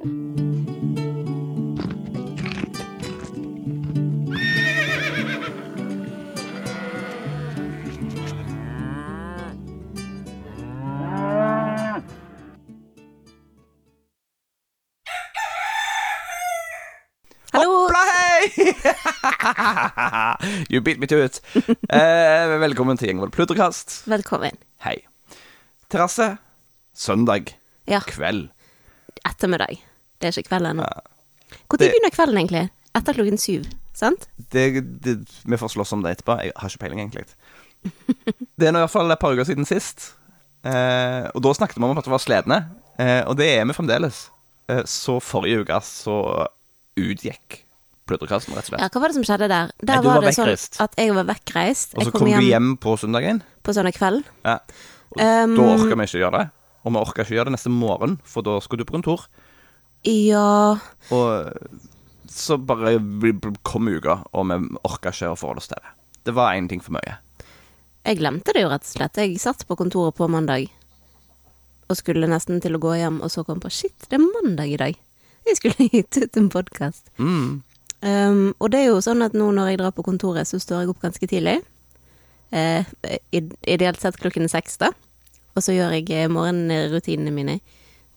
You beat me to it. Eh, velkommen til Gjengvold pludrekast. Velkommen. Hei. Terrasse. Søndag. Ja, Kveld. ettermiddag. Det er ikke kveld ennå. Når Det- begynner kvelden egentlig? Etter klokken syv, sant? Det, det, vi får slåss om det etterpå. Jeg har ikke peiling, egentlig. Det er nå i hvert fall et par uker siden sist. Eh, og da snakket vi om at vi var sledne. Eh, og det er vi fremdeles. Eh, så forrige uke så utgikk pludrekassen, rett og slett. Ja, Hva var det som skjedde der? Der Nei, du var det sånn vekkreist. at jeg var vekkreist. og så kom, kom hjem, du hjem hjem på søndagen. på søndag kveld. Ja. Og Um, da orka vi ikke gjøre det. Og vi orka ikke gjøre det neste morgen, for da skulle du på kontor. Ja Og så bare kom uka, og vi orka ikke å forholde oss til det. Det var én ting for mye. Jeg glemte det jo rett og slett. Jeg satt på kontoret på mandag og skulle nesten til å gå hjem, og så kom jeg på shit, det er mandag i dag. Jeg skulle gitt ut en podkast. Mm. Um, og det er jo sånn at nå når jeg drar på kontoret, så står jeg opp ganske tidlig. Uh, ideelt sett klokken seks, da. Og så gjør jeg eh, morgenrutinene mine.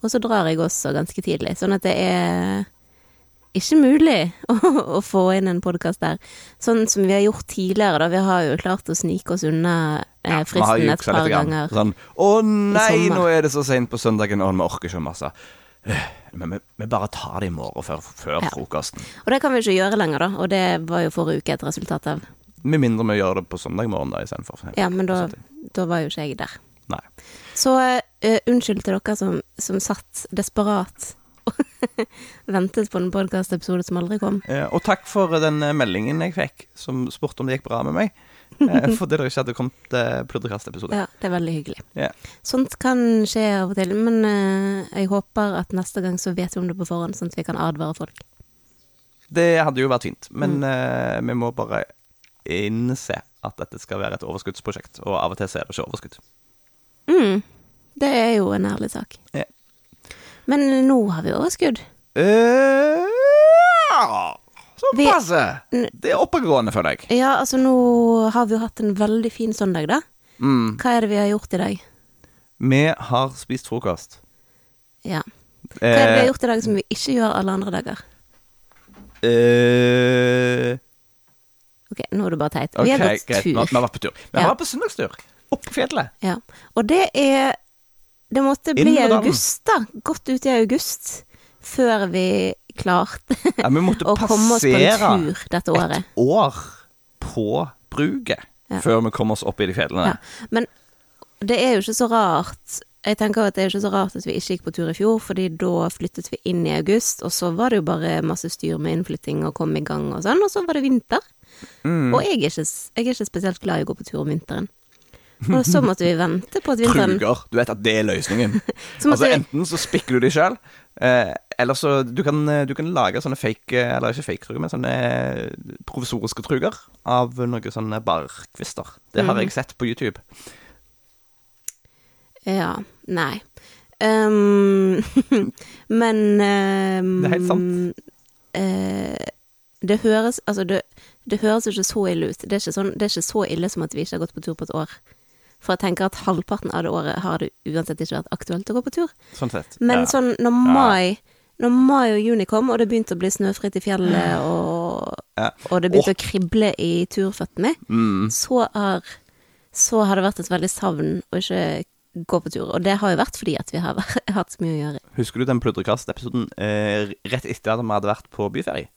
Og så drar jeg også ganske tidlig. Sånn at det er ikke mulig å, å få inn en podkast der. Sånn som vi har gjort tidligere, da. Vi har jo klart å snike oss unna eh, fristen ja, et par ganger. Sånn Å nei, nå er det så seint på søndagen, og vi orker ikke masse. Øh, Men vi, vi bare tar det i morgen før, før Ja. frokosten. Og det kan vi ikke gjøre lenger, da. Og det var jo forrige uke et resultat av. Med mindre vi gjør det på søndag morgen da istedenfor. Ja, men da, da var jo ikke jeg der. Nei. Så uh, unnskyld til dere som, som satt desperat og ventet på en podkastepisode som aldri kom. Uh, Og takk for den eh, meldingen jeg fikk, som spurte om det gikk bra med meg. Uh, Fordi det ikke hadde kommet uh, pludrekast-episode. Ja, det er veldig hyggelig. Yeah. Sånt kan skje av og til, men jeg håper at neste gang så vet vi om det på forhånd, sånn at vi kan advare folk. Det hadde jo vært fint, men Mm. vi må bare innse at dette skal være et overskuddsprosjekt, og av og til så er det ikke overskudd. Mm, det er jo en ærlig sak. Ja. Men nå har vi overskudd. Eh, ja, Sånn passe. Det er oppegående, føler jeg. Ja, altså nå har vi jo hatt en veldig fin søndag, da. Mm. Hva er det vi har gjort i dag? Vi har spist frokost. Ja. Hva er det vi har Eh, gjort i dag som vi ikke gjør alle andre dager? Uh, Ok, nå er det bare teit. Vi har gått greit. Tur. vi har vært på tur. Vi har vært på søndagstur. På fjellet. Ja. Og det er Det måtte bli Inn august, da. Godt ut i august. Før vi klarte Ja, vi måtte å komme oss på en tur dette året. et år på bruket Ja. før vi kom oss opp i de fjellene. Ja. Men det er jo ikke så rart. Jeg tenker at det er ikke så rart at vi ikke gikk på tur i fjor, fordi da flyttet vi inn i august, og så var det jo bare masse styr med innflytting og komme i gang og sånn, og så var det vinter. Mm. Og jeg er, ikke, jeg er ikke spesielt glad i å gå på tur om vinteren. Og så måtte vi vente på at vinteren Truger. Du vet at det er løsningen. Så altså vi- Enten så spikker du de sjøl, eh, eller så du kan, eh, du kan lage sånne fake eh, Eller ikke fake truger, men sånne eh, provisoriske truger av noen sånne barkvister. Det har mm. jeg sett på YouTube. Ja. Nei. Um, men um, Det er helt sant. Uh, det høres Altså, det, det høres ikke så ille ut. Det er, sånn, det er ikke så ille som at vi ikke har gått på tur på et år. For jeg tenker at halvparten av det året har det uansett ikke vært aktuelt å gå på tur. Sånn sett. Men ja. sånn når mai Når mai og juni kom, og det begynte å bli snøfritt i fjellet, og, Ja. og det begynte å krible i turføttene, mm. så har, så har det vært et veldig savn å ikke gå på tur. Og det har jo vært fordi at vi har hatt så mye å gjøre. Husker du den pludrekast-episoden eh, rett etter at vi hadde vært på byferie?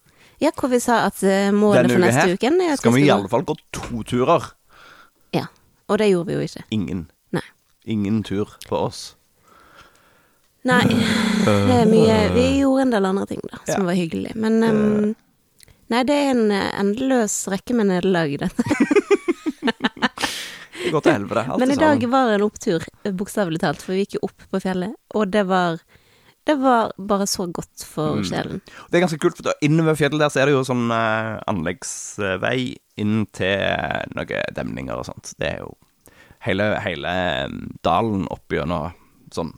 Ja, hvor vi sa at eh, målet Denne for neste her uke er at Skal vi i alle fall gå to turer? Og det gjorde vi jo ikke. Ingen. Nei. Ingen tur på oss. Nei, det er mye Vi gjorde en del andre ting, da, som Ja. var hyggelig. Men um, Nei, det er en eh, endeløs rekke med nederlag, dette. Det går til helvete. alt Men i dag var en opptur, eh, bokstavelig talt, for vi gikk jo opp på fjellet, og det var Det var bare så godt for Mm. Det er ganske kult, for da ved fjellet der så er det jo sånn uh, anleggsvei inn til noen demninger og sånt. Det er jo hele, hele eh, dalen opp gjennom sånn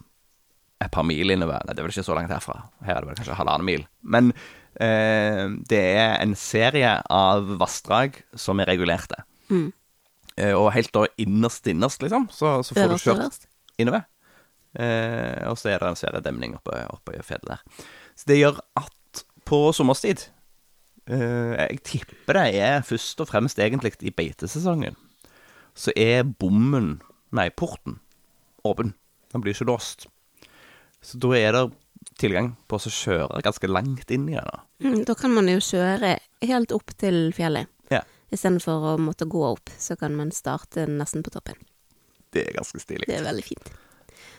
et par mil innover. Nei, det er vel ikke så langt herfra. Her er det vel kanskje halvannen mil. Men eh, det er en serie av vassdrag som er regulerte. Mm. Eh, og helt da innerst innerst, liksom, så, så får Øverst, du kjørt øverst. innover. Eh, og så er det en serie demning oppe, oppe i fjellet der. Så det gjør at på sommerstid eh, Jeg tipper det er først og fremst egentlig i beitesesongen. Så er bommen, nei, porten, åpen. Den blir ikke låst. Så da er det tilgang på å kjøre ganske langt inn i den. da. Mm, Da kan man jo kjøre helt opp til fjellet. Ja. Istedenfor å måtte gå opp, så kan man starte nesten på toppen. Det er ganske stilig. Det er veldig fint.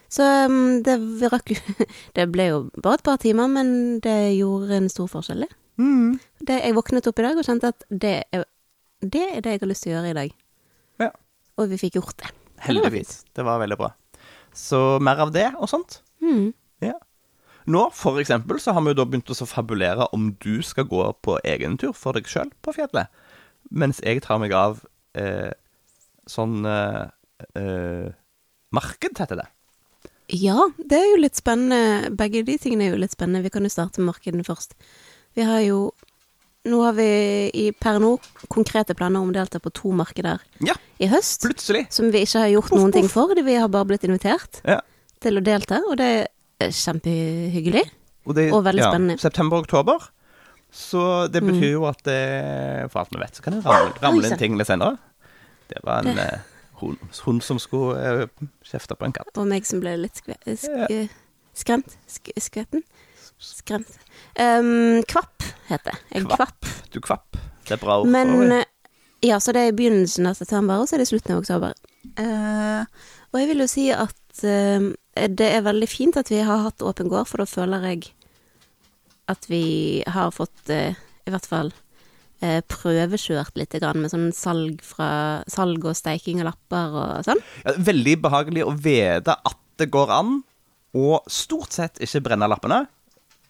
Så um, det rakk jo Det ble jo bare et par timer, men det gjorde en stor forskjell, det. Mm. det jeg våknet opp i dag og kjente at det er, det er det jeg har lyst til å gjøre i dag. Ja. Og vi fikk gjort det. Heldigvis. Det var veldig bra. Så mer av det og sånt. Mm. Ja. Nå, for eksempel, så har vi jo da begynt å fabulere om du skal gå på egen tur for deg sjøl på fjellet, mens jeg tar meg av eh, sånn eh, eh, Marked, heter det. Ja, det er jo litt spennende. Begge de tingene er jo litt spennende. Vi kan jo starte med markedene først. Vi har jo Nå har vi i per nå konkrete planer om å delta på to markeder Ja, i høst. plutselig. Som vi ikke har gjort noen ting for. Vi har bare blitt invitert Ja. til å delta, og det er kjempehyggelig. Og, det, Og veldig spennende. Mm. September-oktober. Så det betyr jo at det, for alt vi vet, så kan det ramle, ramle inn ting litt senere. Det var en eh, hund, hun som skulle uh, kjefte på en katt. Og meg som ble litt skve, sk, skremt. Sk, skvetten. Skremt. Um, kvapp heter det. Kvapp. kvapp. Du kvapp. Det er bra ord. Men eh, Ja, så det er begynnelsen av september, og så er det slutten av oktober. Uh, og jeg vil jo si at uh, det er veldig fint at vi har hatt åpen gård, for da føler jeg at vi har fått uh, i hvert fall prøvekjørt litt med sånn salg, fra, salg og steiking av lapper og sånn. Ja, veldig behagelig å vite at det går an, og stort sett ikke brenne lappene.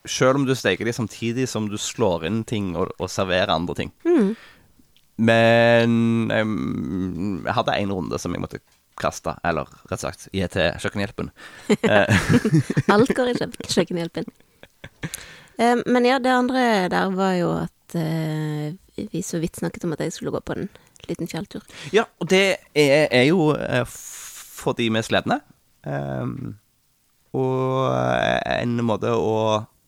Selv om du steker de samtidig som du slår inn ting og, og serverer andre ting. Mm. Men em, jeg hadde en runde som jeg måtte kaste, eller rett og slett gi til kjøkkenhjelpen. Eh, Alt går i kjø- kjøkkenhjelpen. Eh, men ja, det andre der var jo at eh, vi så vidt snakket om at jeg skulle gå på en liten fjelltur. ja, og det er, er jo eh, for de med sledene. Um, og en måte å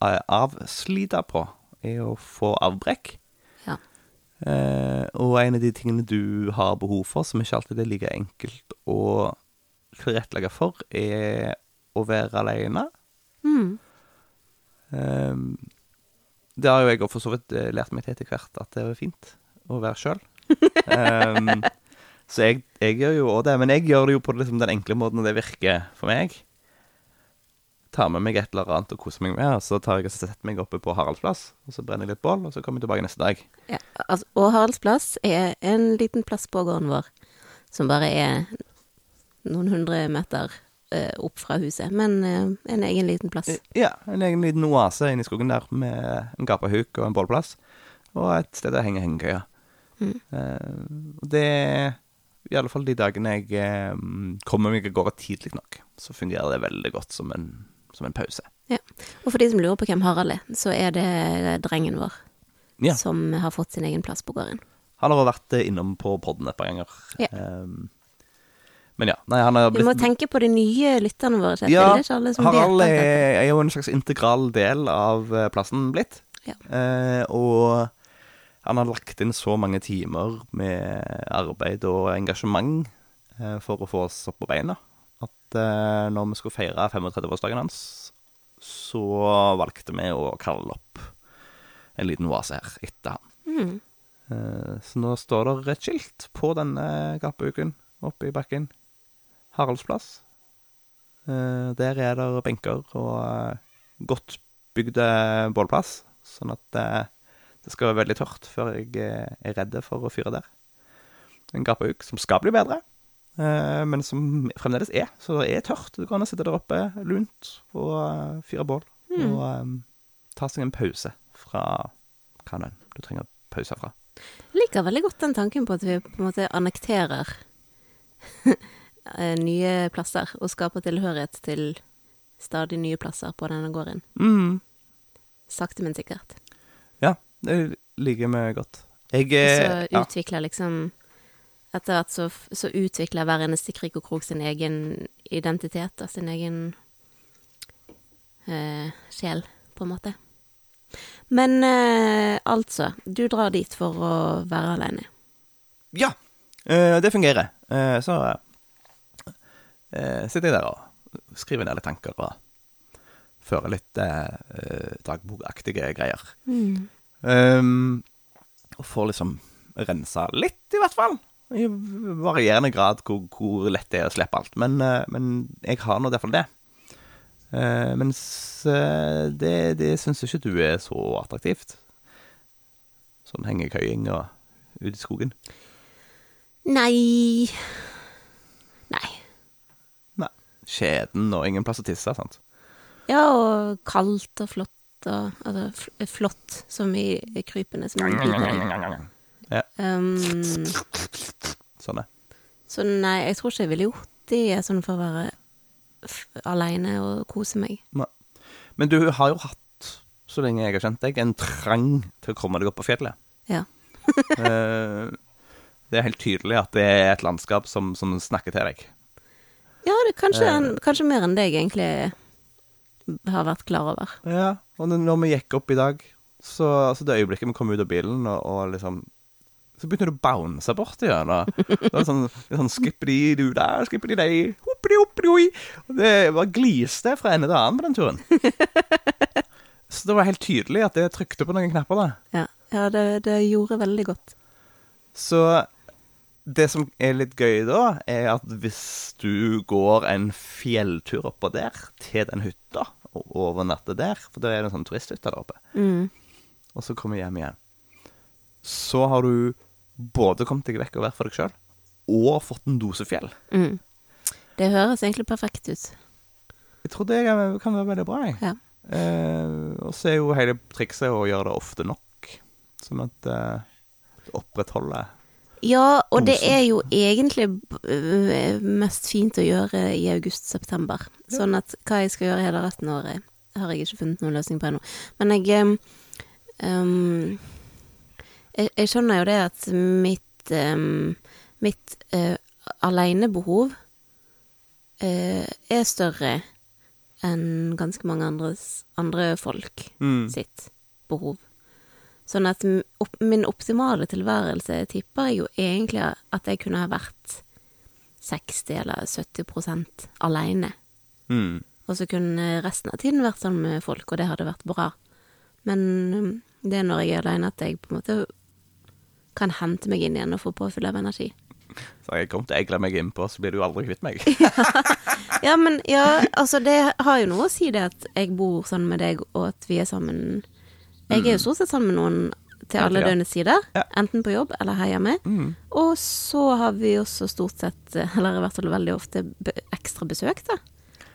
eh, avslite på er å få avbrekk. Ja. Uh, og en av de tingene du har behov for, som ikke alltid er like enkelt å tilrettelegge for, er å være alene. Mm. Eh, det har jo jeg for så vidt eh, lært meg til etter hvert, at det er fint å være sjøl. så jeg, jeg gjør jo også det, men jeg gjør det jo på liksom, den enkle måten, det virker for meg. Tar med meg et eller annet og koser meg med, og så tar jeg og setter meg oppe på Haraldsplass, og så brenner jeg litt bål, og så kommer jeg tilbake neste dag. Ja, altså, og Haraldsplass er en liten plass på gården vår, som bare er noen hundre meter opp fra huset, men eh, en egen liten plass. Ja, en egen liten oase inne i skogen der med en gapahuk og en bålplass. Og et sted der henger hengekøya. Mm. Eh, det i alle fall de dagene jeg eh, kommer meg av gårde tidlig nok, så fungerer det veldig godt som en, som en pause. Og for de som lurer på hvem Harald er, så er det drengen vår Ja. som har fått sin egen plass på gården. Han har vært eh, innom på podden et par ganger. Ja. Eh, men ja, nei, han har Vi må tenke på de nye lytterne våre, Kjetil. Ja, det er ikke alle som Harald vet er, er jo en slags integral del av eh, plassen blitt. Ja. Eh, og han har lagt inn så mange timer med arbeid og engasjement eh, for å få oss opp på beina at eh, når vi skulle feire 35-årsdagen hans, så valgte vi å kalle opp en liten oase her etter han. Mm. Eh, så nå står det et skilt på denne gapauken oppe i bakken. Haraldsplass. Eh, der er det benker og eh, godt bygde bålplass, sånn at eh, det skal være veldig tørt før jeg eh, er redd for å fyre der. En gapahuk som skal bli bedre, eh, men som fremdeles er. Så det er tørt. Du kan sitte der oppe lunt og eh, fyre bål. Mm. Og um, ta seg en pause fra hva nå du trenger pause fra. Jeg Liker veldig godt den tanken på at vi på en måte annekterer eh, nye plasser og skaper tilhørighet til stadig nye plasser på denne gården. Mm. Sakte, men sikkert. Ja, det liker vi godt. Jeg Og så utvikler ja. liksom Etter hvert så, så utvikler hver eneste krik og krok sin egen identitet, og sin egen eh, sjel, på en måte. Men eh, altså, du drar dit for å være aleine. Ja, eh, det fungerer. Eh, så eh, sitter jeg der og skriver ned litt tanker og fører litt eh, dagbokaktige greier. Um, og får liksom rensa litt, i hvert fall. I varierende grad hvor, hvor lett det er å slippe alt. Men, uh, men jeg har nå fall det. Uh, mens uh, det, det syns ikke du er så attraktivt. Sånn hengekøying og ute i skogen. Nei. Nei. Skjeden og ingen plass å tisse, sant. Ja, og kaldt og flott og Altså flott, som i krypene som. Ja, Um, sånn er. så nei, jeg tror ikke jeg ville gjort det sånn for å være f aleine og kose meg. Men du har jo hatt, så lenge jeg har kjent deg, en trang til å komme deg opp på fjellet. Ja. Eh, det er helt tydelig at det er et landskap som, som snakker til deg. Ja, det er kanskje, Eh. en, kanskje mer enn det jeg egentlig har vært klar over. Ja, og når- vi gikk opp i dag, så altså det øyeblikket vi kom ut av bilen, og, og liksom Så begynte det å bounce borti gjennom. Det var sånn, litt sånn skippidi du der, skippidi dei, hoppidi hoppidi oi. Og det bare gliste fra ende til annen på den turen. Så det var helt tydelig at det trykte på noen knapper, da. Ja, ja det, det gjorde veldig godt. Så det som er litt gøy da, er at hvis du går en fjelltur oppå der, til den hytta, og overnatter der, for da er det en sånn turisthytte der oppe, Mm. og så kommer hjem igjen, så har du både kommet deg vekk og vært for deg sjøl, og fått en dose fjell. Mm. Det høres egentlig perfekt ut. Jeg tror det kan kan være veldig bra. Jeg. Ja. Eh, og så er jo hele trikset å gjøre det ofte nok, sånn at eh, det opprettholder Ja, og det er jo egentlig øh, mest fint å gjøre i august-september. Sånn at hva jeg skal gjøre hele resten av året, har jeg ikke funnet noen løsning på ennå. Men jeg ehm, jeg, jeg skjønner jo det at mitt um, mitt uh, alenebehov uh, er større enn ganske mange andres, andre folk mm. sitt behov. Sånn at min optimale tilværelse tipper jeg jo egentlig at jeg kunne ha vært 60 eller 70 aleine. Mm. Og så kunne resten av tiden vært sammen med folk, og det hadde vært bra. Men um, det er når jeg er aleine at jeg på en måte kan hente meg inn igjen og få påfyll av energi. Så har jeg kommet til å egle meg innpå, så blir du aldri kvitt meg. Ja, men ja, altså det har jo noe å si det at jeg bor sånn med deg, og at vi er sammen Jeg er jo stort sett sammen med noen til alle Ja. døgnets tider, Ja. enten på jobb eller her hjemme. Mm. Og så har vi også stort sett, eller i hvert fall veldig ofte, ekstra besøk, da.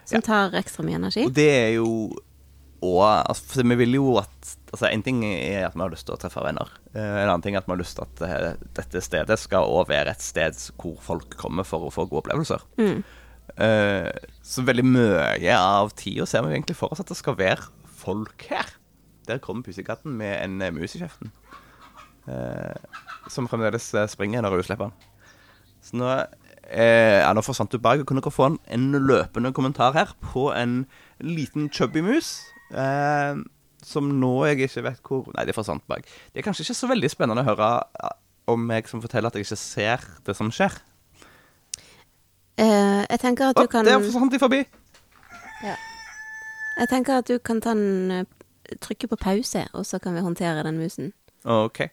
Som tar ekstra mye energi. Og det er jo og, altså, Vi vil jo at altså En ting er at vi har lyst til å treffe venner. Eh, en annen ting er at vi har lyst til at eh, dette stedet skal også være et sted hvor folk kommer for å få gode opplevelser. Mm. Eh, så veldig mye av tida ser vi egentlig for oss at det skal være folk her. Der kommer pusekatten med en eh, mus i kjeften. Eh, som fremdeles eh, springer når hun slipper den. Så nå, eh, ja, nå forsvant du bak. Kunne dere få en, en løpende kommentar her på en liten chubby mus? Eh, som nå jeg ikke vet hvor Nei, det forsvant bak. Det er kanskje ikke så veldig spennende å høre eh, om meg som forteller at jeg ikke ser det som skjer. Eh, jeg tenker at du du kan der forsvant de forbi! Jeg tenker at du kan ta den Trykke på pause, og så kan vi håndtere den musen. OK.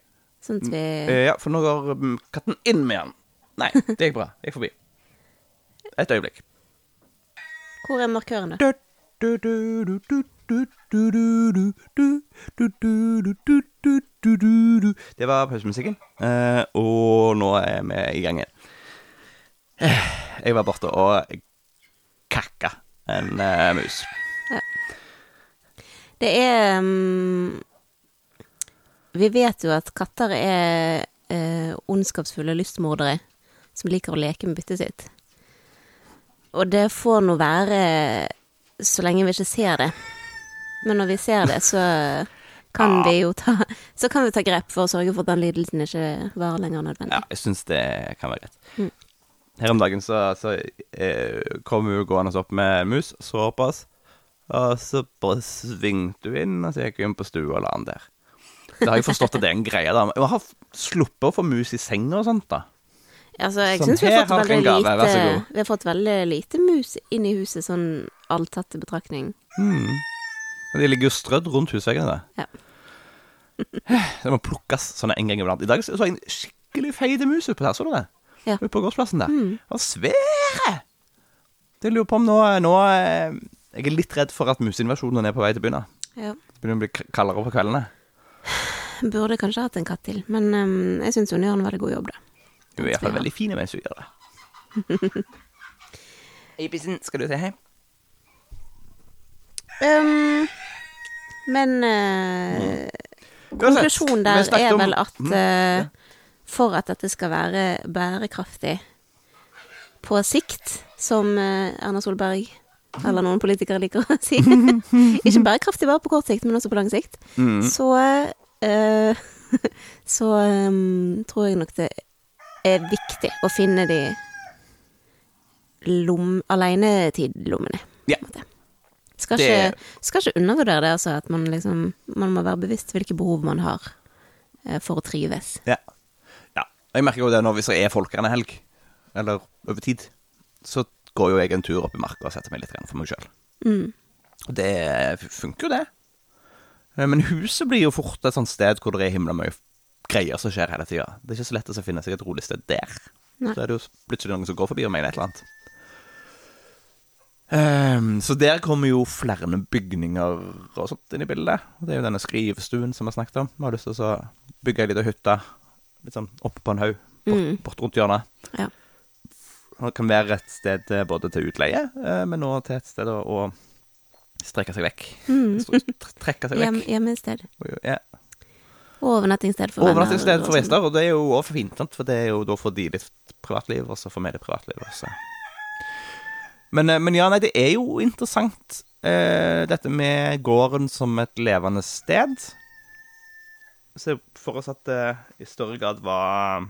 Sånn at vi Eh, ja, for nå går mm, katten inn med den. Nei, det gikk bra. Det gikk forbi. Et øyeblikk. Hvor er markøren, da? Det var pausemusikken. Eh, og nå er vi i gang igjen. Eh, Jeg var borte og kakka en eh, mus. Det er um, Vi vet jo at katter er uh, ondskapsfulle lystmordere som liker å leke med byttet sitt. Og det får nå være så lenge vi ikke ser det. Men når vi ser det, så kan Ja. vi jo ta Så kan vi ta grep for å sørge for at den lidelsen ikke varer lenger enn nødvendig. Ja, jeg syns det kan være greit. Mm. Her om dagen så, så eh, kom hun gående opp med mus, så oss, og så bare svingte hun inn, og så gikk hun inn på stua og la den der. Da har jeg forstått at det er en greie, da. Jeg har sluppet å få mus i senga og sånt, da. Altså, jeg Sånn, syns vi, vi har fått veldig lite mus inn i huset, sånn alt tatt i betraktning. Mm. Men de ligger jo strødd rundt husveggene. Ja. Det må plukkes sånne en gang iblant. I dag så jeg en skikkelig feit mus oppe her, så du det? Ja. Oppe på gårdsplassen der. Mm. Den var svære! Det lurer på om nå, nå eh, Jeg er litt redd for at museinvasjonen er på vei til å begynne. Ja. Det begynner å bli kaldere på kveldene. Burde kanskje hatt en katt til, men um, jeg syns hun gjør en veldig god jobb, da. Hun er iallfall veldig fin mens hun gjør det. Eipisen, skal du si hei? Um, men uh, mm. konklusjonen der er vel at Mm, uh, for at dette skal være bærekraftig på sikt, som uh, Erna Solberg eller noen politikere liker å si Ikke bærekraftig bare på kort sikt, men også på lang sikt. Mm. Så eh, Så um, tror jeg nok det er viktig å finne de lom, alenetidlommene. Ja. Skal Det- ikke, skal ikke undervurdere det, altså, at man liksom Man må være bevisst hvilke behov man har uh, for å trives. Ja. ja. Jeg merker jo det nå hvis det er folkerennehelg, eller over tid, så går jo jeg en tur opp i marka og setter meg litt for meg sjøl. Mm. Det funker jo, det. Eh, Men huset blir jo fort et sånt sted hvor det er himla mye greier som skjer hele tida. Det er ikke så lett å finne seg et rolig sted der. Nei. Så er det jo plutselig noen som går forbi og mener et eller annet. Um, så der kommer jo flere bygninger og sånt inn i bildet. Det er jo denne skrivestuen som vi snakket om. Vi har lyst til å bygge ei lita hytte litt sånn oppe på en haug bort, Mm. bort rundt hjørnet. Ja. Det kan være et sted både til utleie, eh, men òg til et sted å, strekke seg vekk. Mm. Trekke seg vekk. Hjem, hjemmested. Ja. Og overnattingssted for venner. Overnattingssted for sånn. gjester, og det er jo òg fint, for det er jo da får de litt privatliv, og så får vi det privatliv også. Men, eh, men ja, nei, det er jo interessant, eh, dette med gården som et levende sted. Se for oss at det i større grad var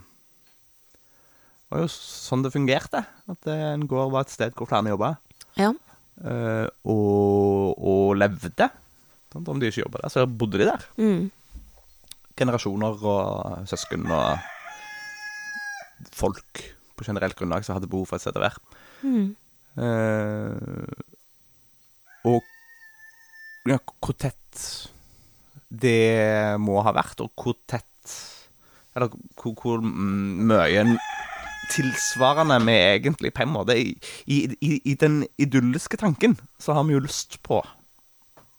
var jo sånn det fungerte. At en gård var et sted hvor flere jobba. Ja. Uh, og, og levde. Sånn, Om de ikke jobba der, så bodde de der Mm. generasjoner og søsken og folk på generelt grunnlag som hadde behov for et sted å være. Mm. Uh, og ja, hvor tett det må ha vært, og hvor tett Eller hvor, hvor mye tilsvarende vi egentlig en måte I, i, i, den idylliske tanken så har vi jo lyst på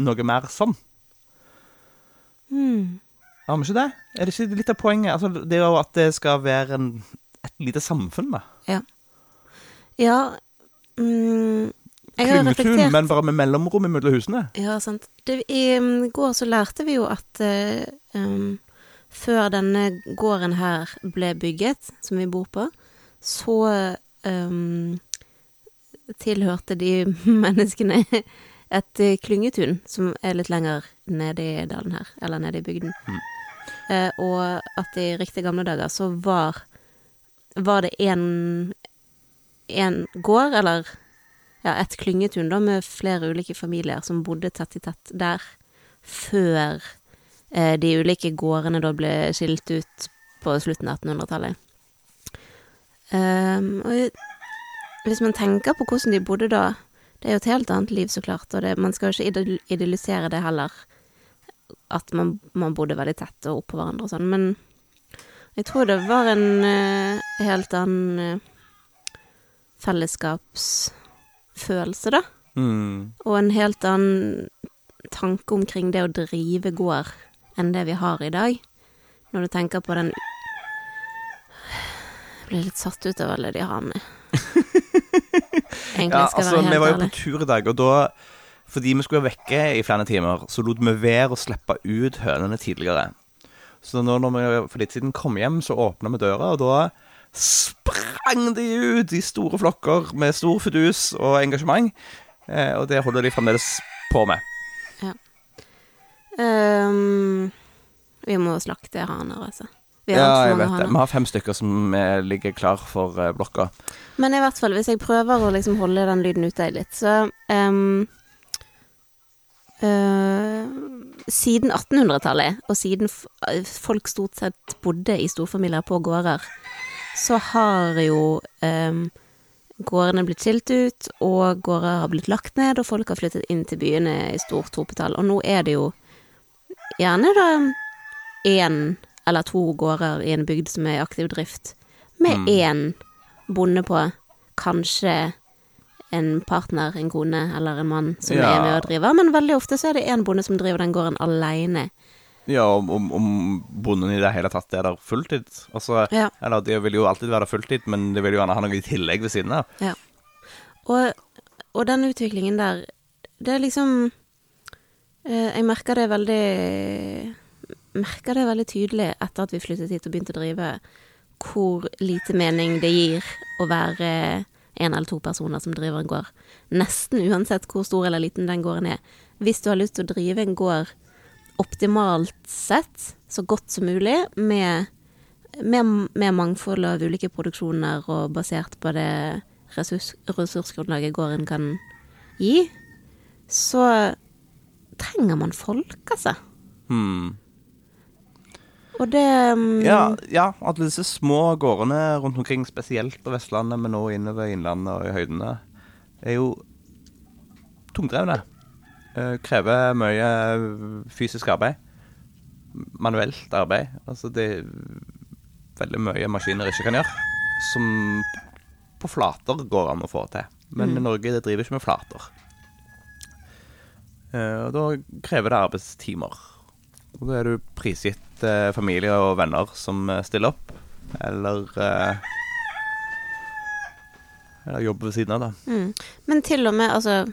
noe mer sånn. Mm. Har vi ikke det? Er det ikke litt av poenget? Altså, det er jo at det skal være en, et lite samfunn, da. Ja. Ja mm, Jeg har reflektert reflektert men bare med mellomrom mellom husene. Ja, sant. Det, I um, går så lærte vi jo at eh, um, før denne gården her ble bygget, som vi bor på, så um, tilhørte de menneskene et eh, klyngetun som er litt lenger nede i dalen her, eller nede i bygden. Mm. Eh, og at i riktig gamle dager så var, var det en, en gård, eller ja, et klyngetun da, med flere ulike familier som bodde tett i tett der, før eh, de ulike gårdene da ble skilt ut på slutten av 1800-tallet. Um, og hvis man tenker på hvordan de bodde da, det er jo et helt annet liv, så klart, og det, man skal jo ikke idealisere det heller, at man, man bodde veldig tett og oppå hverandre og sånn, men jeg tror det var en uh, helt annen uh, fellesskapsfølelse, da. Mm. Og en helt annen tanke omkring det å drive gård enn det vi har i dag. Når du tenker på den blir litt satt ut av alle de har med. Egentlig Ja, skal altså, være helt ærlig. vi var jo på tur i dag, og da Fordi vi skulle være vekke i flere timer, så lot vi være å slippe ut hønene tidligere. Så nå når vi for litt siden kom hjem, så åpna vi døra, og da sprang de ut i store flokker med stor fudus og engasjement. Eh, og det holder de fremdeles på med. Ehm, vi må slakte haner, altså. Vi Ja, jeg vet det. Vi har fem stykker som eh, ligger klar for eh, blokka. Men i hvert fall, hvis jeg prøver å liksom holde den lyden ute litt, så um, uh, Siden 1800-tallet, og siden folk stort sett bodde i storfamilier på gårder, så har jo um, gårdene blitt skilt ut, og gårder har blitt lagt ned, og folk har flyttet inn til byene i stort hopetall. Og nå er det jo gjerne da én eller to gårder i en bygd som er i aktiv drift, med Mm. én bonde på, kanskje en partner, en kone eller en mann som Ja. er med og driver, men veldig ofte så er det én bonde som driver den gården aleine. Ja, om, om, om bonden i det hele tatt er der fulltid. Altså, Ja. eller de vil jo alltid være fulltid, men de vil jo gjerne ha noe i tillegg ved siden av. Og, og den utviklingen der, det er liksom eh, Jeg merker det veldig Merker det veldig tydelig etter at vi flyttet hit og begynte å drive, hvor lite mening det gir å være en eller to personer som driver en gård. Nesten uansett hvor stor eller liten den gården er. Hvis du har lyst til å drive en gård optimalt sett, så godt som mulig, med, med, med mangfold av ulike produksjoner og basert på det ressurs, ressursgrunnlaget gården kan gi, så trenger man folk, altså. Hmm. Og det um... Ja, ja, alle disse små gårdene rundt omkring, spesielt på Vestlandet, men nå innover i Innlandet og i høydene, er jo tungdrevne. Eh, krever mye fysisk arbeid. Manuelt arbeid. Altså det er veldig mye maskiner ikke kan gjøre, som på flater går an å få til. Men i Norge det driver ikke med flater. Eh, og da krever det arbeidstimer. Og da er du prisgitt eh, familie og venner som eh, stiller opp, eller eh, Eller jobber ved siden av, da. mm. Men til og med, altså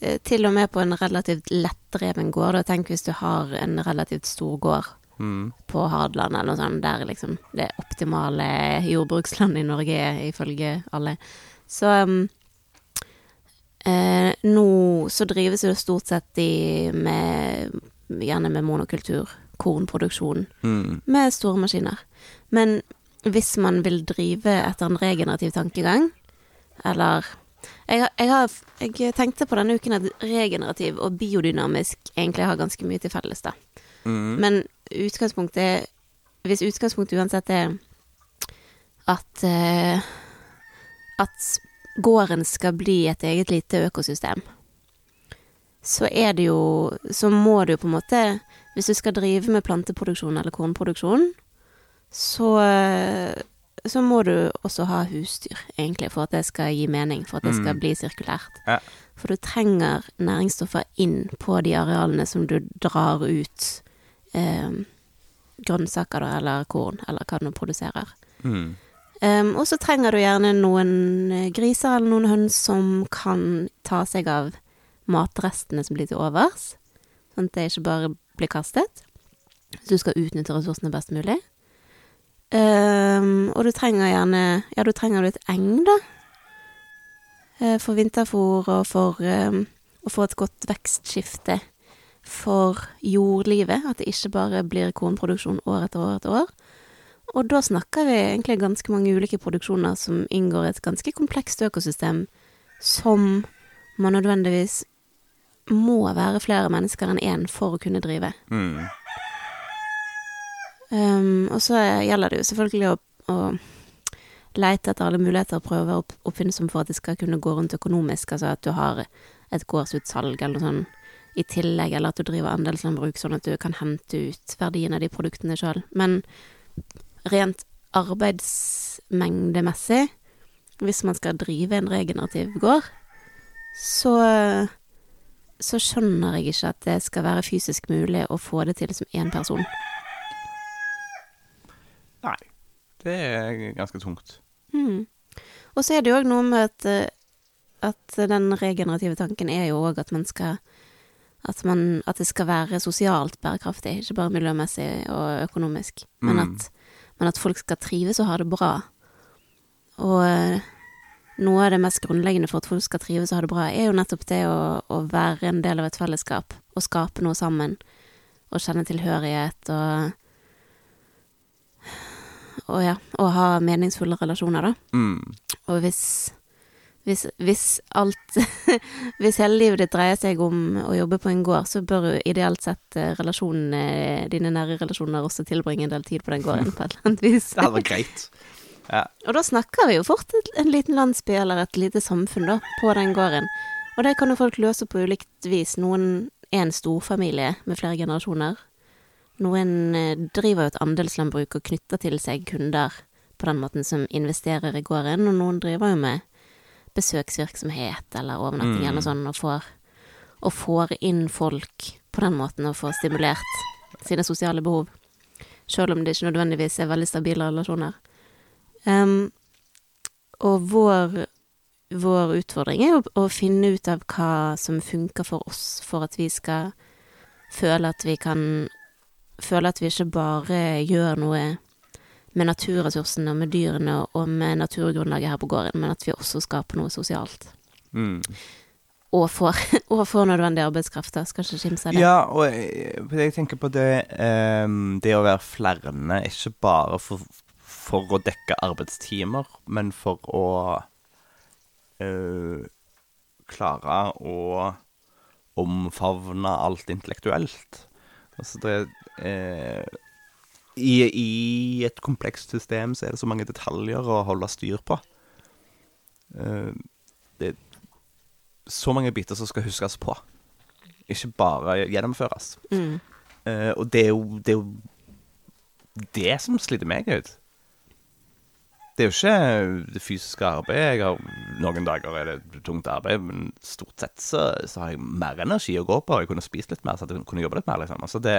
eh, Til og med på en relativt lettdreven gård, da tenk hvis du har en relativt stor gård Mm. på Hadeland eller noe sånt, der liksom det optimale jordbrukslandet i Norge er, ifølge alle. Så um, eh, nå så drives det stort sett i med Gjerne med monokultur, kornproduksjon, Mm. med store maskiner. Men hvis man vil drive etter en regenerativ tankegang, eller jeg, jeg, har, jeg tenkte på denne uken at regenerativ og biodynamisk egentlig har ganske mye til felles, da. Mm. Men utgangspunktet Hvis utgangspunktet uansett er at uh, At gården skal bli et eget lite økosystem, så er det jo Så må du jo på en måte Hvis du skal drive med planteproduksjon eller kornproduksjon, så eh, så må du også ha husdyr, egentlig, for at det skal gi mening, for at det skal Mm. bli sirkulært. Ja. For du trenger næringsstoffer inn på de arealene som du drar ut eh, grønnsaker, da, eller korn, eller hva du produserer. Mm. Um, og så trenger du gjerne noen eh, griser eller noen høns som kan ta seg av matrestene som blir til overs, sånn at det ikke bare blir kastet. Så du skal utnytte ressursene best mulig. Um, og du trenger gjerne Ja, du trenger litt eng, da. Eh, For vinterfôr og for um, å få et godt vekstskifte for jordlivet. At det ikke bare blir kornproduksjon år etter år etter år. Og da snakker vi egentlig ganske mange ulike produksjoner som inngår i et ganske komplekst økosystem, som man nødvendigvis må være flere mennesker enn én for å kunne drive. Mm. Um, og så gjelder det jo selvfølgelig å, å leite etter alle muligheter og prøve å være opp, oppfinnsom for at det skal kunne gå rundt økonomisk, altså at du har et gårdsutsalg eller noe sånt i tillegg, eller at du driver andelslandbruk sånn at du kan hente ut verdien av de produktene sjøl. Men rent arbeidsmengdemessig, hvis man skal drive en regenerativ gård, så så skjønner jeg ikke at det skal være fysisk mulig å få det til som én person. Nei. Det er ganske tungt. Mm. Og så er det jo òg noe med at, eh, at den regenerative tanken er jo òg at man skal at, man, at det skal være sosialt bærekraftig, ikke bare miljømessig og økonomisk. Men, Mm. at, men at folk skal trives og ha det bra. Og, noe av det mest grunnleggende for at folk skal trives og ha det bra, er jo nettopp det å, å være en del av et fellesskap, og skape noe sammen, og kjenne tilhørighet og Og ja, og ha meningsfulle relasjoner, da. Mm. Og hvis hvis, hvis alt Hvis hele livet ditt dreier seg om å jobbe på en gård, så bør jo ideelt sett eh, relasjonene, dine nære relasjoner også tilbringe en del tid på den gården, på et eller annet vis. Det hadde vært greit. Ja. Og da snakker vi jo fort en liten landsby eller et lite samfunn, da, på den gården. Og det kan jo folk løse på ulikt vis. Noen er en storfamilie med flere generasjoner. Noen eh, driver jo et andelslandbruk og knytter til seg kunder på den måten som investerer i gården, og noen driver jo med besøksvirksomhet eller overnatting Mm. eller sånn, og får, og får inn folk på den måten og får stimulert sine sosiale behov. Selv om det ikke nødvendigvis er veldig stabile relasjoner. Og vår, vår utfordring er jo å finne ut av hva som funker for oss, for at vi skal føle at vi kan Føle at vi ikke bare gjør noe med naturressursene og med dyrene og med naturgrunnlaget her på gården, men at vi også skaper noe sosialt. Mm. Og får, og får nødvendig arbeidskraft, da. Skal ikke kimse av det. Ja, og jeg, jeg tenker på det um, Det å være flere, ikke bare for, for å dekke arbeidstimer, men for å eh, klare å omfavne alt intellektuelt. Altså det eh, i, I et komplekst system så er det så mange detaljer å holde styr på. Eh, det er så mange biter som skal huskes på ikke bare gjennomføres. Mm. Eh, og det er, jo, det er jo det som sliter meg ut. Det er jo ikke det fysiske arbeidet. Jeg har, noen dager er det tungt arbeid, men stort sett så, så har jeg mer energi å gå på. Jeg kunne spist litt mer, så jeg kunne jobbe litt mer. Liksom. Altså det,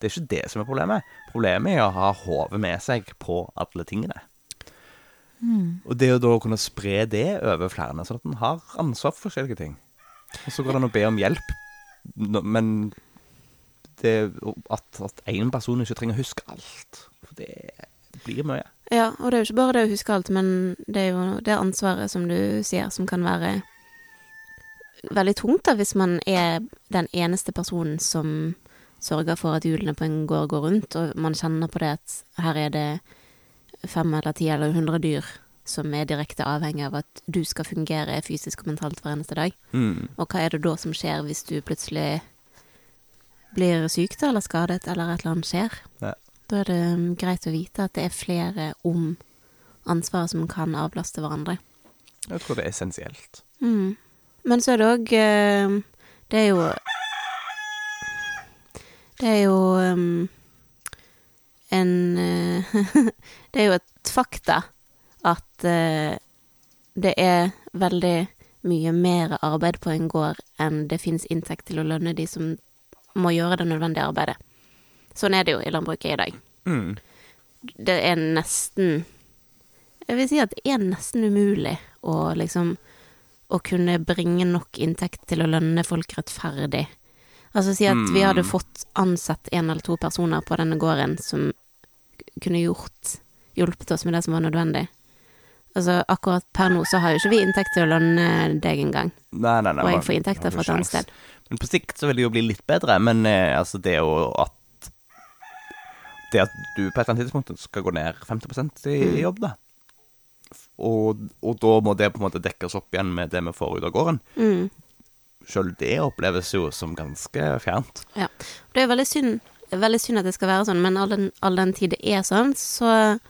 det er ikke det som er problemet. Problemet er å ha hodet med seg på alle tingene. Og det å da kunne spre det over flere, sånn at en har ansvar for forskjellige ting. Og så går det an å be om hjelp, men det, at én person ikke trenger å huske alt. For det blir mye. Ja, og det er jo ikke bare det å huske alt, men det er jo det ansvaret, som du sier, som kan være veldig tungt, da, hvis man er den eneste personen som sørger for at hjulene på en gård går rundt, og man kjenner på det at her er det fem eller ti eller hundre dyr som er direkte avhengig av at du skal fungere fysisk og mentalt hver eneste dag. Mm. Og hva er det da som skjer hvis du plutselig blir syk da, eller skadet, eller et eller annet skjer? Ja. Da er det um, greit å vite at det er flere om ansvaret som kan avlaste hverandre. Jeg tror det er essensielt. Mm. Men så er det òg Det er jo Det er jo um, en eh, Det er jo et fakta at eh, det er veldig mye mer arbeid på en gård enn det fins inntekt til å lønne de som må gjøre det nødvendige arbeidet. Sånn er det jo i landbruket i dag. Mm. Det er nesten Jeg vil si at det er nesten umulig å liksom Å kunne bringe nok inntekt til å lønne folk rettferdig. Altså si at vi hadde Mm. fått ansett en eller to personer på denne gården som kunne gjort Hjulpet oss med det som var nødvendig. Altså akkurat per nå så har jo ikke vi inntekt til å lønne deg engang. Nei, nei, nei. Og jeg får inntekter fra et annet sted. Men på sikt så vil det jo bli litt bedre. Men eh, altså, det jo at Det at du på et eller annet tidspunkt skal gå ned 50% i Mm. jobb, da. Og, og da må det på en måte dekkes opp igjen med det vi får ut av gården. Mm. Sjøl det oppleves jo som ganske fjernt. Ja. Det er veldig synd, veldig synd at det skal være sånn, men all den, all den tid det er sånn, så,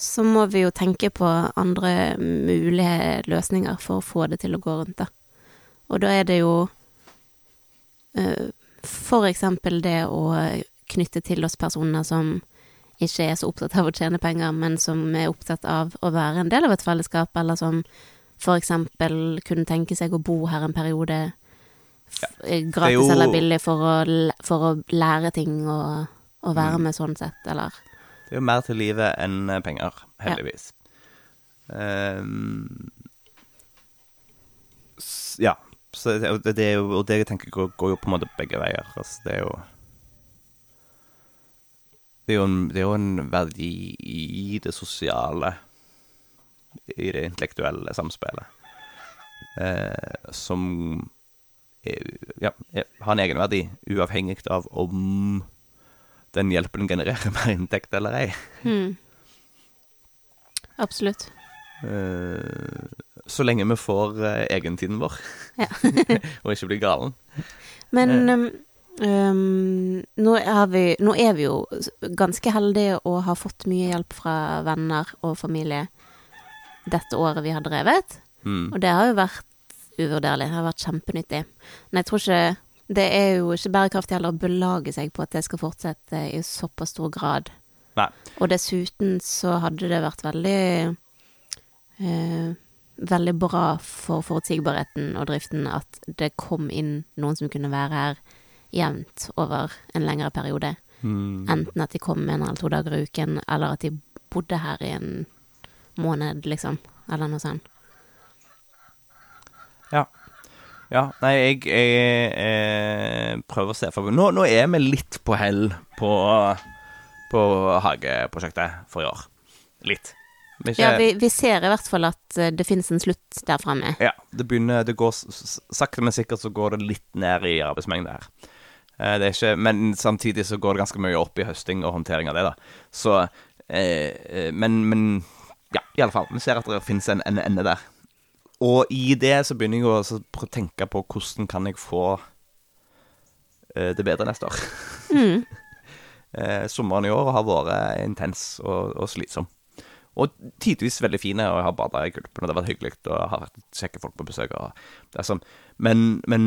så må vi jo tenke på andre mulige løsninger for å få det til å gå rundt, da. Og da er det jo eh, for eksempel det å knytte til oss personer som ikke er så opptatt av å tjene penger, men som er opptatt av å være en del av et fellesskap, eller som for eksempel kunne tenke seg å bo her en periode f- eh, gratis jo- eller billig for å, for å lære ting og, og være Mm. med sånn sett, eller Det er jo mer til livet enn eh, penger, heldigvis. Ja. Um, ja. Så det, det er jo, og det jeg tenker går, går jo på en måte begge veier. Altså, det er jo Det er en, det er jo en verdi i det sosiale i det intellektuelle samspillet. Eh, som er, ja, har en egenverdi, uavhengig av om den hjelpen genererer mer inntekt eller ei. Mm. Absolutt. Eh, så lenge vi får eh, egentiden vår, Ja. og ikke blir galen. Men Eh. Um, nå, er vi, nå er vi jo ganske heldige og har fått mye hjelp fra venner og familie dette året vi har drevet. Mm. Og det har jo vært uvurderlig. Det har vært kjempenyttig. Men jeg tror ikke Det er jo ikke bærekraftig heller å belage seg på at det skal fortsette i såpass stor grad. Nei. Og dessuten så hadde det vært veldig eh, Veldig bra for forutsigbarheten og driften at det kom inn noen som kunne være her jevnt over en lengre periode. Mm. Enten at de kom en eller to dager i uken, eller at de bodde her i en måned, liksom. Eller noe sånt. Ja. ja. Nei, jeg, jeg, jeg prøver å se for meg nå, nå er vi litt på hell på, på hageprosjektet for i år. Litt. Ikke- Ja, vi, vi ser i hvert fall at eh, det finnes en slutt der framme. Ja, det begynner Det går sakte, men sikkert så går det litt ned i arbeidsmengde her. Eh, Det ikke Men samtidig så går det ganske mye opp i høsting og håndtering av det, da. Så eh, eh, Men, men ja, i alle fall. Vi ser at det finnes en, en ende der. Og i det så begynner jeg å tenke på hvordan kan jeg få eh, det bedre neste år. Mm. Eh, sommeren i år har vært intens og, og slitsom. Og tidvis veldig fine, og jeg har bada i Gulpen, og det har vært hyggelig, og jeg har vært kjekke folk på besøk. Og det er sånn. Men, men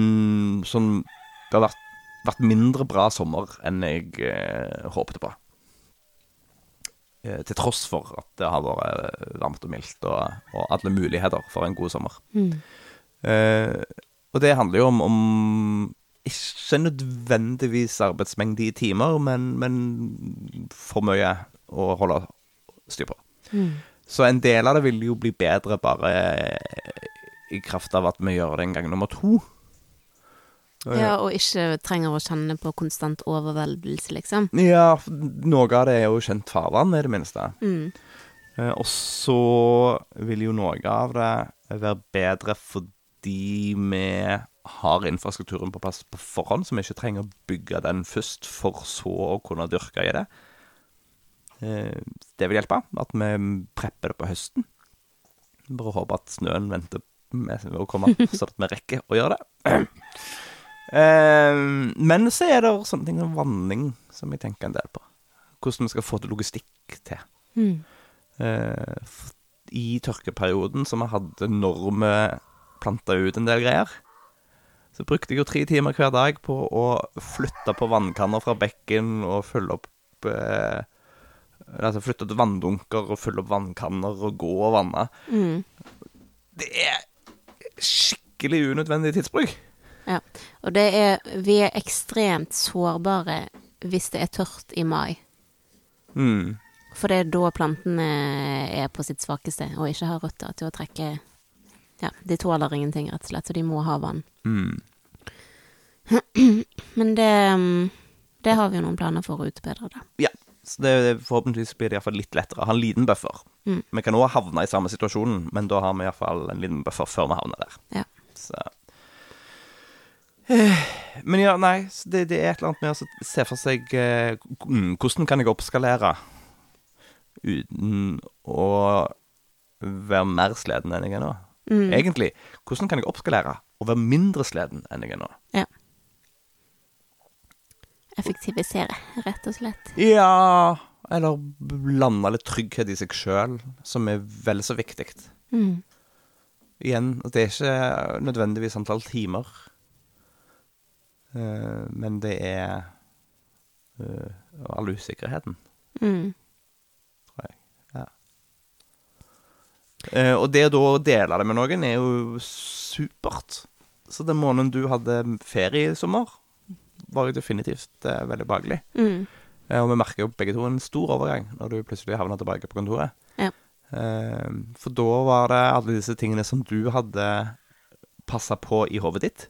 sånn Det har vært, vært mindre bra sommer enn jeg eh, håpte på. Eh, til tross for at det har vært varmt og mildt, og, og alle muligheter for en god sommer. Mm. Eh, og det handler jo om, om ikke nødvendigvis arbeidsmengde i timer, men, men for mye å holde styr på. Mm. Så en del av det vil jo bli bedre bare i kraft av at vi gjør det en gang nummer to. Ja, og ikke trenger å kjenne på konstant overveldelse, liksom. Ja, noe av det er jo kjent farvann, i det minste. Mm. Eh, og så vil jo noe av det være bedre fordi vi har infrastrukturen på plass på forhånd, så vi ikke trenger å bygge den først, for så å kunne dyrke i det. Eh, Det vil hjelpe, at vi prepper det på høsten. Bare håper at snøen venter med å komme, så at vi rekker å gjøre det. Eh, Men så er det sånne ting som vanning som jeg tenker en del på. Hvordan vi skal få til logistikk til. Mm. Eh, I tørkeperioden som vi hadde når vi planta ut en del greier, så brukte jeg jo tre timer hver dag på å flytte på vannkanner fra bekken og fylle opp eh, Altså flytte til vanndunker og fylle opp vannkanner og gå og vanne. Mm. Det er skikkelig unødvendig tidsbruk. Ja. Og det er Vi er ekstremt sårbare hvis det er tørt i mai. Mm. For det er da plantene er på sitt svakeste og ikke har røtter til å trekke Ja, de tåler ingenting, rett og slett, så de må ha vann. Mm. Men det Det har vi jo noen planer for å utbedre, da. Ja. Så det, forhåpentligvis blir det iallfall litt lettere. Ha en liten buffer. Mm. Vi kan òg havne i samme situasjonen, men da har vi iallfall en liten buffer før vi havner der. Ja. Så Men ja, nei, det, det er et eller annet med å se for seg eh, mm, Hvordan kan jeg oppskalere uten å være mer sleden enn jeg er nå? Mm. Egentlig, hvordan kan jeg oppskalere og være mindre sleden enn jeg er nå? Effektivisere, rett og slett. Ja Eller blande litt trygghet i seg sjøl, som er vel så viktig. Mm. Igjen, det er ikke nødvendigvis antall timer, men det er eh, all usikkerheten, Mm. tror jeg. Ja. Eh, og det da å dele det med noen er jo supert. Så den måneden du hadde ferie i sommer, var jo definitivt eh, veldig behagelig. Mm. Eh, Og vi merker jo begge to en stor overgang når du plutselig havna tilbake på kontoret. Ja. Eh, For da var det alle disse tingene som du hadde passa på i hodet ditt,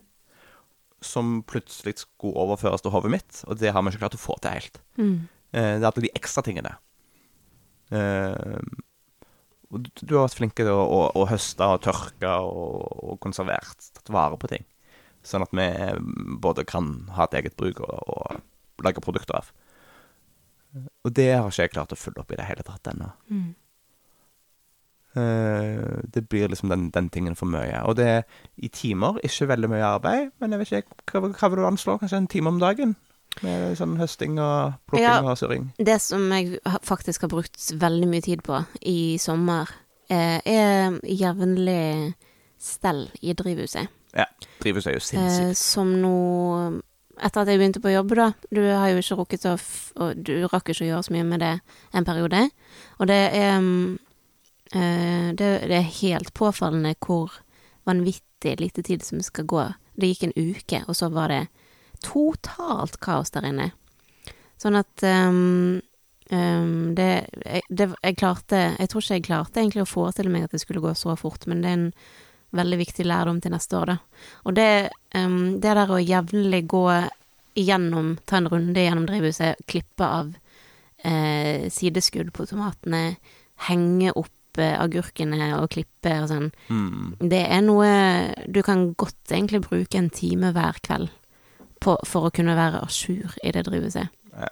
som plutselig skulle overføres til hodet mitt, og det har vi ikke klart å få til helt. Mm. Eh, Det er alle de ekstra tingene. Eh, Og du, du har vært flink til å, å, å høste og tørke og, og konservert, tatt vare på ting. Sånn at vi både kan ha et eget bruk og, og lage produkter av. Og det har ikke jeg klart å følge opp i det hele tatt ennå. Mm. Eh, det blir liksom den, den tingen for mye. Og det er i timer ikke veldig mye arbeid, men jeg vet ikke, hva, hva vil du anslå? Kanskje en time om dagen? Med sånn høsting og plukking Ja. og surring. Det som jeg faktisk har brukt veldig mye tid på i sommer, eh, er jevnlig stell i drivhuset. Ja. Drivhuset er jo sinnssykt. Eh, som nå Etter at jeg begynte på jobb, da. Du har jo ikke rukket å f Du rakk ikke å gjøre så mye med det en periode. Og det er mm, det, det er helt påfallende hvor vanvittig lite tid som skal gå. Det gikk en uke, og så var det totalt kaos der inne. Sånn at um, um, det, det Jeg klarte Jeg tror ikke jeg klarte egentlig å forestille meg at det skulle gå så fort, men det er en veldig viktig lærdom til neste år, da. Og det, um, det der å jevnlig gå igjennom, ta en runde gjennom drivhuset, klippe av eh, sideskudd på tomatene, henge opp eh, agurkene og klippe og sånn, Mm. det er noe du kan godt egentlig bruke en time hver kveld på, for å kunne være à jour i det drivhuset. Ja.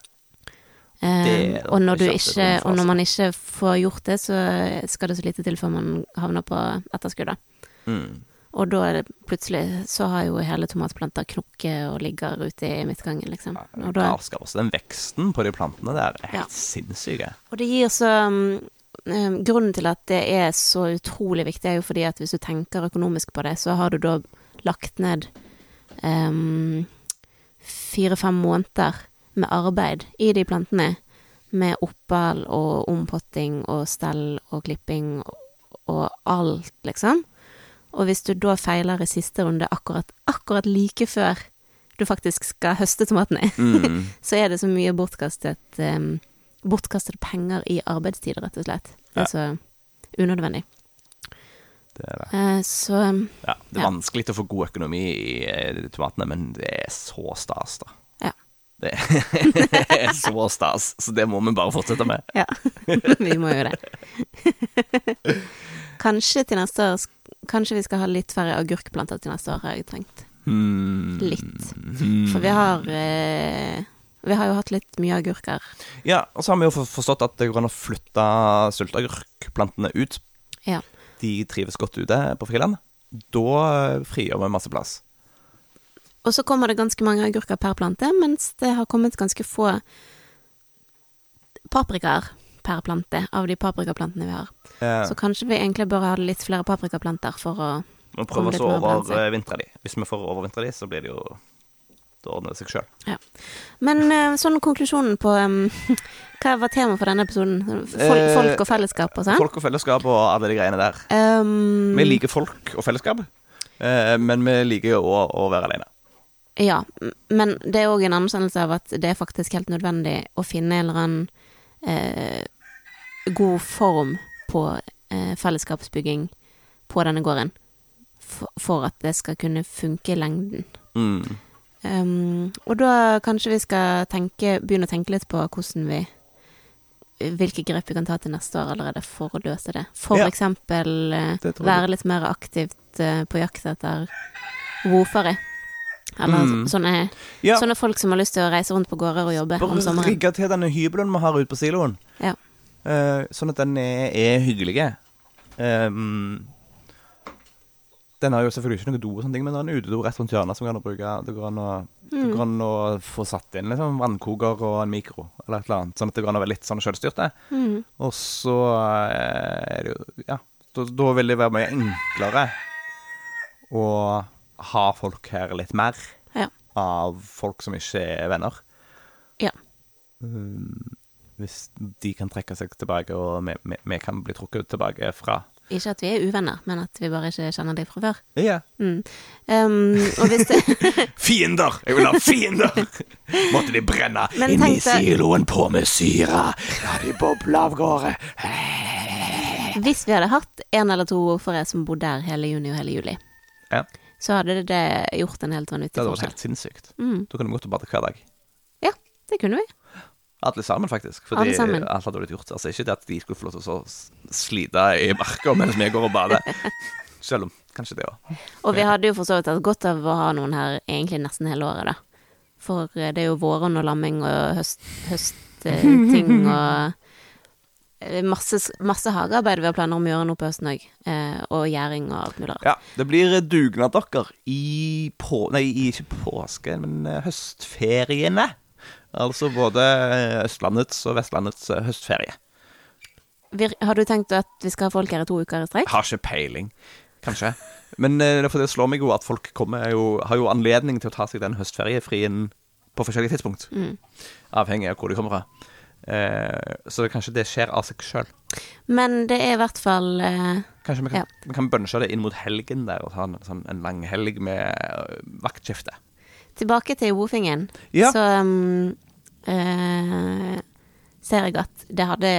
Eh, og, når du ikke og når man ikke får gjort det, så skal det så lite til før man havner på etterskudd. da. Mm. Og da er det plutselig så har jo hele tomatplanter knokket og ligger ute i midtgangen, liksom. Og, da, galskap. Den veksten på de plantene der er Ja. helt sinnssyke. og det gir så um, Grunnen til at det er så utrolig viktig, er jo fordi at hvis du tenker økonomisk på det, så har du da lagt ned um, fire-fem måneder med arbeid i de plantene. Med opphold og ompotting og stell og klipping og, og alt, liksom. Og hvis du da feiler i siste runde akkurat, akkurat like før du faktisk skal høste tomatene, Mm. så er det så mye bortkastet um, Bortkastede penger i arbeidstid, rett og slett. Ja. Altså unødvendig. Det er det. Eh, så um, Ja, det er Ja. vanskelig å få god økonomi i eh, tomatene, men det er så stas, da. Ja. Det er så stas, så det må vi bare fortsette med. ja. vi må jo det. Kanskje til neste år Kanskje vi skal ha litt færre agurkplanter til neste år, har jeg tenkt. Hmm. Litt. Hmm. For vi har eh, Vi har jo hatt litt mye agurker. Ja, og så har vi jo forstått at det går an å flytte sylteagurkplantene ut. Ja. De trives godt ute på friland. Da eh, frigjør vi masse plass. Og så kommer det ganske mange agurker per plante, mens det har kommet ganske få paprikaer per plante av de paprikaplantene vi har. Eh, Så kanskje vi egentlig bør ha litt flere paprikaplanter for å mer å overvintre de. Hvis vi får overvintre de, så blir det jo Da ordner seg sjøl. Men eh, sånn konklusjonen på um, Hva var temaet for denne episoden? Folk, Eh, folk og fellesskap og sånn? Folk og fellesskap og alle de greiene der. Um, Vi liker folk og fellesskap, eh, men vi liker jo å, å være alene. Ja, men det er òg en anerkjennelse av at det er faktisk helt nødvendig å finne en eller annen eh, god form på eh, fellesskapsbygging på denne gården. For, for at det skal kunne funke i lengden. Mm. Um, og da kanskje vi skal tenke, begynne å tenke litt på hvordan vi Hvilke grep vi kan ta til neste år allerede for å løse det. For Ja. eksempel eh, være litt mer aktivt eh, på jakt etter wofere. Eller Mm. sånne, Ja, sånne folk som har lyst til å reise rundt på gårder og jobbe om bare sommeren. rigge til denne hybelen vi har ute på siloen. Ja. uh, sånn at den er, er hyggelig. Um, den har jo selvfølgelig ikke noe do, og sånne ting, men det er en utedo rett rundt hjørnet som kan bruke. Det går an å, det Mm. går an å få satt inn liksom, vannkoker og en mikro, eller et eller annet. Sånn at det går an å være litt sånn selvstyrte. Mm. Og så eh, er det jo Ja, da, da vil det være mye enklere å ha folk her litt mer Ja. av folk som ikke er venner. Ja. Um, hvis de kan trekke seg tilbake, og vi, vi, vi kan bli trukket tilbake fra Ikke at vi er uvenner, men at vi bare ikke kjenner dem fra før. Ja. Mm. Um, og hvis det Fiender! Jeg vil ha fiender! Måtte de brenne Men inni tenkte... siloen på med syre! La de boble av gårde. Hvis vi hadde hatt en eller to ordførere som bodde der hele juni og hele juli, Ja. så hadde det gjort en helt Det hadde vært helt sinnssykt. Mm. Da kunne vi gått og badet hver dag. Ja, det kunne vi. Alle sammen, faktisk. Fordi Alle sammen. alt hadde blitt gjort. Altså Ikke det at de skulle få lov til å slite i marka mens vi går og bader. Selv om kanskje det òg. Og vi hadde jo for så vidt hatt godt av å ha noen her egentlig nesten hele året, da. For eh, det er jo våren og lamming og høst, høstting og eh, masse, masse hagearbeid vi har planer om å gjøre nå på høsten òg. Og gjæring og alt mulig rart. Ja, det blir dugnad dere i på... Nei, ikke påske, men eh, høstferiene. Altså både Østlandets og Vestlandets eh, høstferie. Har du tenkt at vi skal ha folk her i to uker i strekk? Har ikke peiling, kanskje. Men eh, det for det slår meg jo at folk jo, har jo anledning til å ta seg den høstferiefrien på forskjellige tidspunkt. Mm. Avhengig av hvor de kommer fra. Eh, så kanskje det skjer av seg sjøl. Men det er i hvert fall eh, Kanskje vi kan, Ja. vi kan bunche det inn mot helgen der og ta en, sånn, en lang helg med eh, vaktskifte. Tilbake til Wofingen. Ja. Så um, eh, ser jeg at det hadde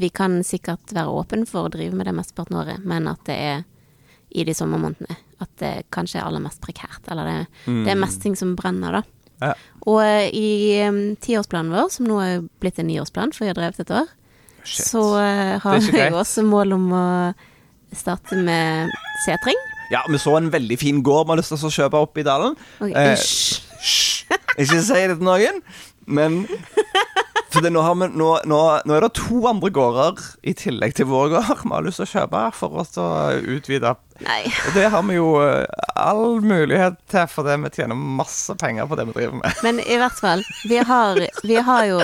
Vi kan sikkert være åpen for å drive med det mesteparten av året, men at det er i de sommermånedene. At det kanskje er aller mest prekært. Eller det, det er mest ting som brenner, da. Ja. Og eh, i um, tiårsplanen vår, som nå er blitt en niårsplan, for vi har drevet et år, Shit. så uh, har vi også mål om å starte med setring. Ja, vi så en veldig fin gård vi har lyst til å kjøpe opp i dalen. Okay. Eh, Hysj. Ikke si det til noen. Men for det, nå, har vi, nå, nå, nå er det to andre gårder i tillegg til vår gård vi har lyst til å kjøpe for oss å utvide. Nei. Og det har vi jo eh, all mulighet til, fordi vi tjener masse penger på det vi driver med. Men i hvert fall, vi har, vi har jo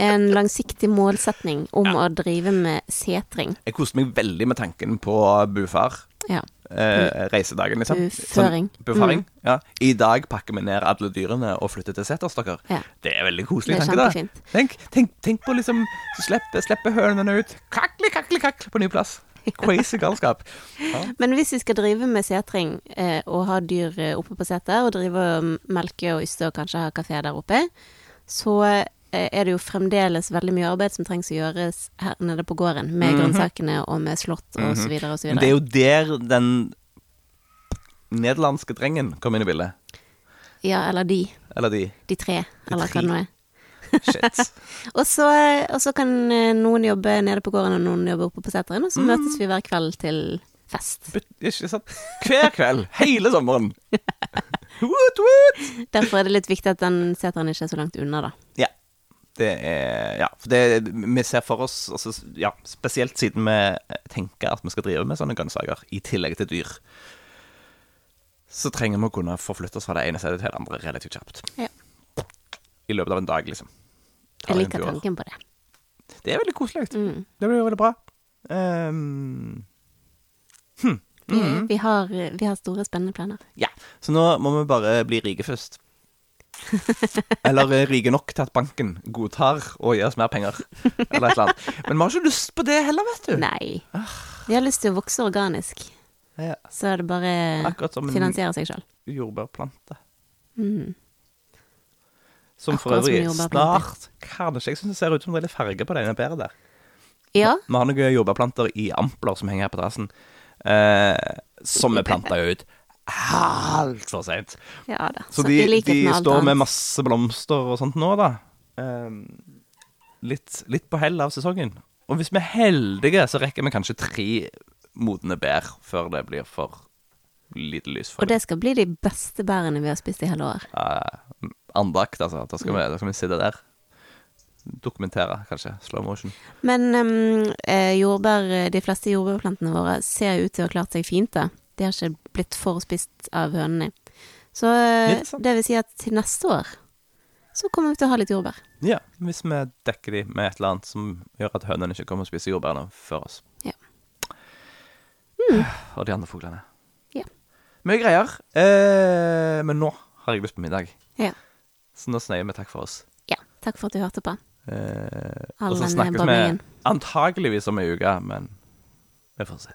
en langsiktig målsetning om å drive med setring. Jeg koste meg veldig med tanken på bufar. Ja. Eh, reisedagen, liksom. Buføring. Sånn, bufaring, ja. I dag pakker vi ned alle dyrene og flytter til seters, dere. Ja. Det er veldig koselig tanke, da. Tenk, tenk, tenk på liksom Så slipper slippe hønene ut. Kakli, kakli, kakli på ny plass. Crazy galskap. Ja. Men hvis vi skal drive med setring eh, og ha dyr eh, oppe på seter, og drive og melke og yste og kanskje ha kafé der oppe, så er det jo fremdeles veldig mye arbeid som trengs å gjøres her nede på gården, med grønnsakene og med slått og så videre og så videre. Men det er jo der den nederlandske drengen kom inn i bildet. Ja, eller de. Eller de. De tre, eller hva det nå er. Shit. Og så, og så kan eh, noen jobbe nede på gården, og noen jobbe oppe på seteren, og så møtes vi hver kveld til fest. But, ikke sant? Hver kveld. Hele sommeren. what, what? Derfor er det litt viktig at den seteren ikke er så langt unna, da. Ja. Det er Ja. For det, vi ser for oss altså, ja, Spesielt siden vi tenker at vi skal drive med sånne grønnsaker i tillegg til dyr. Så trenger vi å kunne forflytte oss fra det ene stedet til det andre relativt kjapt. Ja. I løpet av en dag, liksom. Ta Jeg liker tanken på det. Det er veldig koselig. Mm. Det blir veldig bra. Ehm, Vi, vi, har, vi har store, spennende planer. ja. Så nå må vi bare bli rike først. Eller er rike nok til at banken godtar å gi oss mer penger. Eller et eller annet. Men vi har ikke lyst på det heller, vet du. Nei. Vi har lyst til å vokse organisk. Ja, Så det bare å finansiere seg sjøl. jordbærplante. Mm. Som for Akkurat som øvrig jordbærplante. snart Kanskje jeg syns det ser ut som det er litt farge på denne bæret der. Ja. Vi har noen jordbærplanter i ampler som henger her på terrassen. Eh, som vi planta ut altfor seint. ja da. Så de, i de med står med masse blomster og sånt nå, da. Ehm, litt, litt på hell av sesongen. Og hvis vi er heldige, så rekker vi kanskje tre modne bær før det blir for lite lys for Og det skal bli de beste bærene vi har spist i hele år. Eh, andakt, altså. Da skal, vi, da skal vi sitte der. Dokumentere, kanskje. Slow motion. Men um, jordbær, de fleste jordbærplantene våre ser ut til å ha klart seg fint, da. De har ikke blitt forspist av hønene. Så eh, det vil si at til neste år så kommer vi til å ha litt jordbær. Ja, hvis vi dekker de med et eller annet som gjør at hønene ikke kommer og spiser jordbærene før oss. Ja. Og de andre fuglene. Ja. Mye greier. Eh, men nå har jeg lyst på middag. Ja. Så nå sier vi takk for oss. ja. Takk for at du hørte på. Eh, og så snakkes vi antageligvis om ei uke, men vi får se.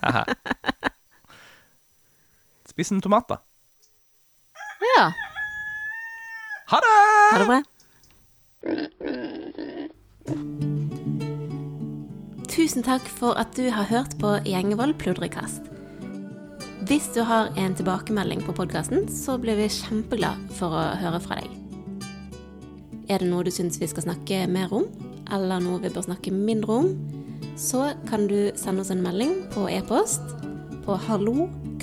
Aha. tomater. Ja. Ha det! Ha det bra. Tusen takk for at du har hørt på Gjengevold pludrekast. Hvis du har en tilbakemelding på podkasten, så blir vi kjempeglad for å høre fra deg. Er det noe du syns vi skal snakke mer om, eller noe vi bør snakke mindre om, så kan du sende oss en melding på e-post på hallo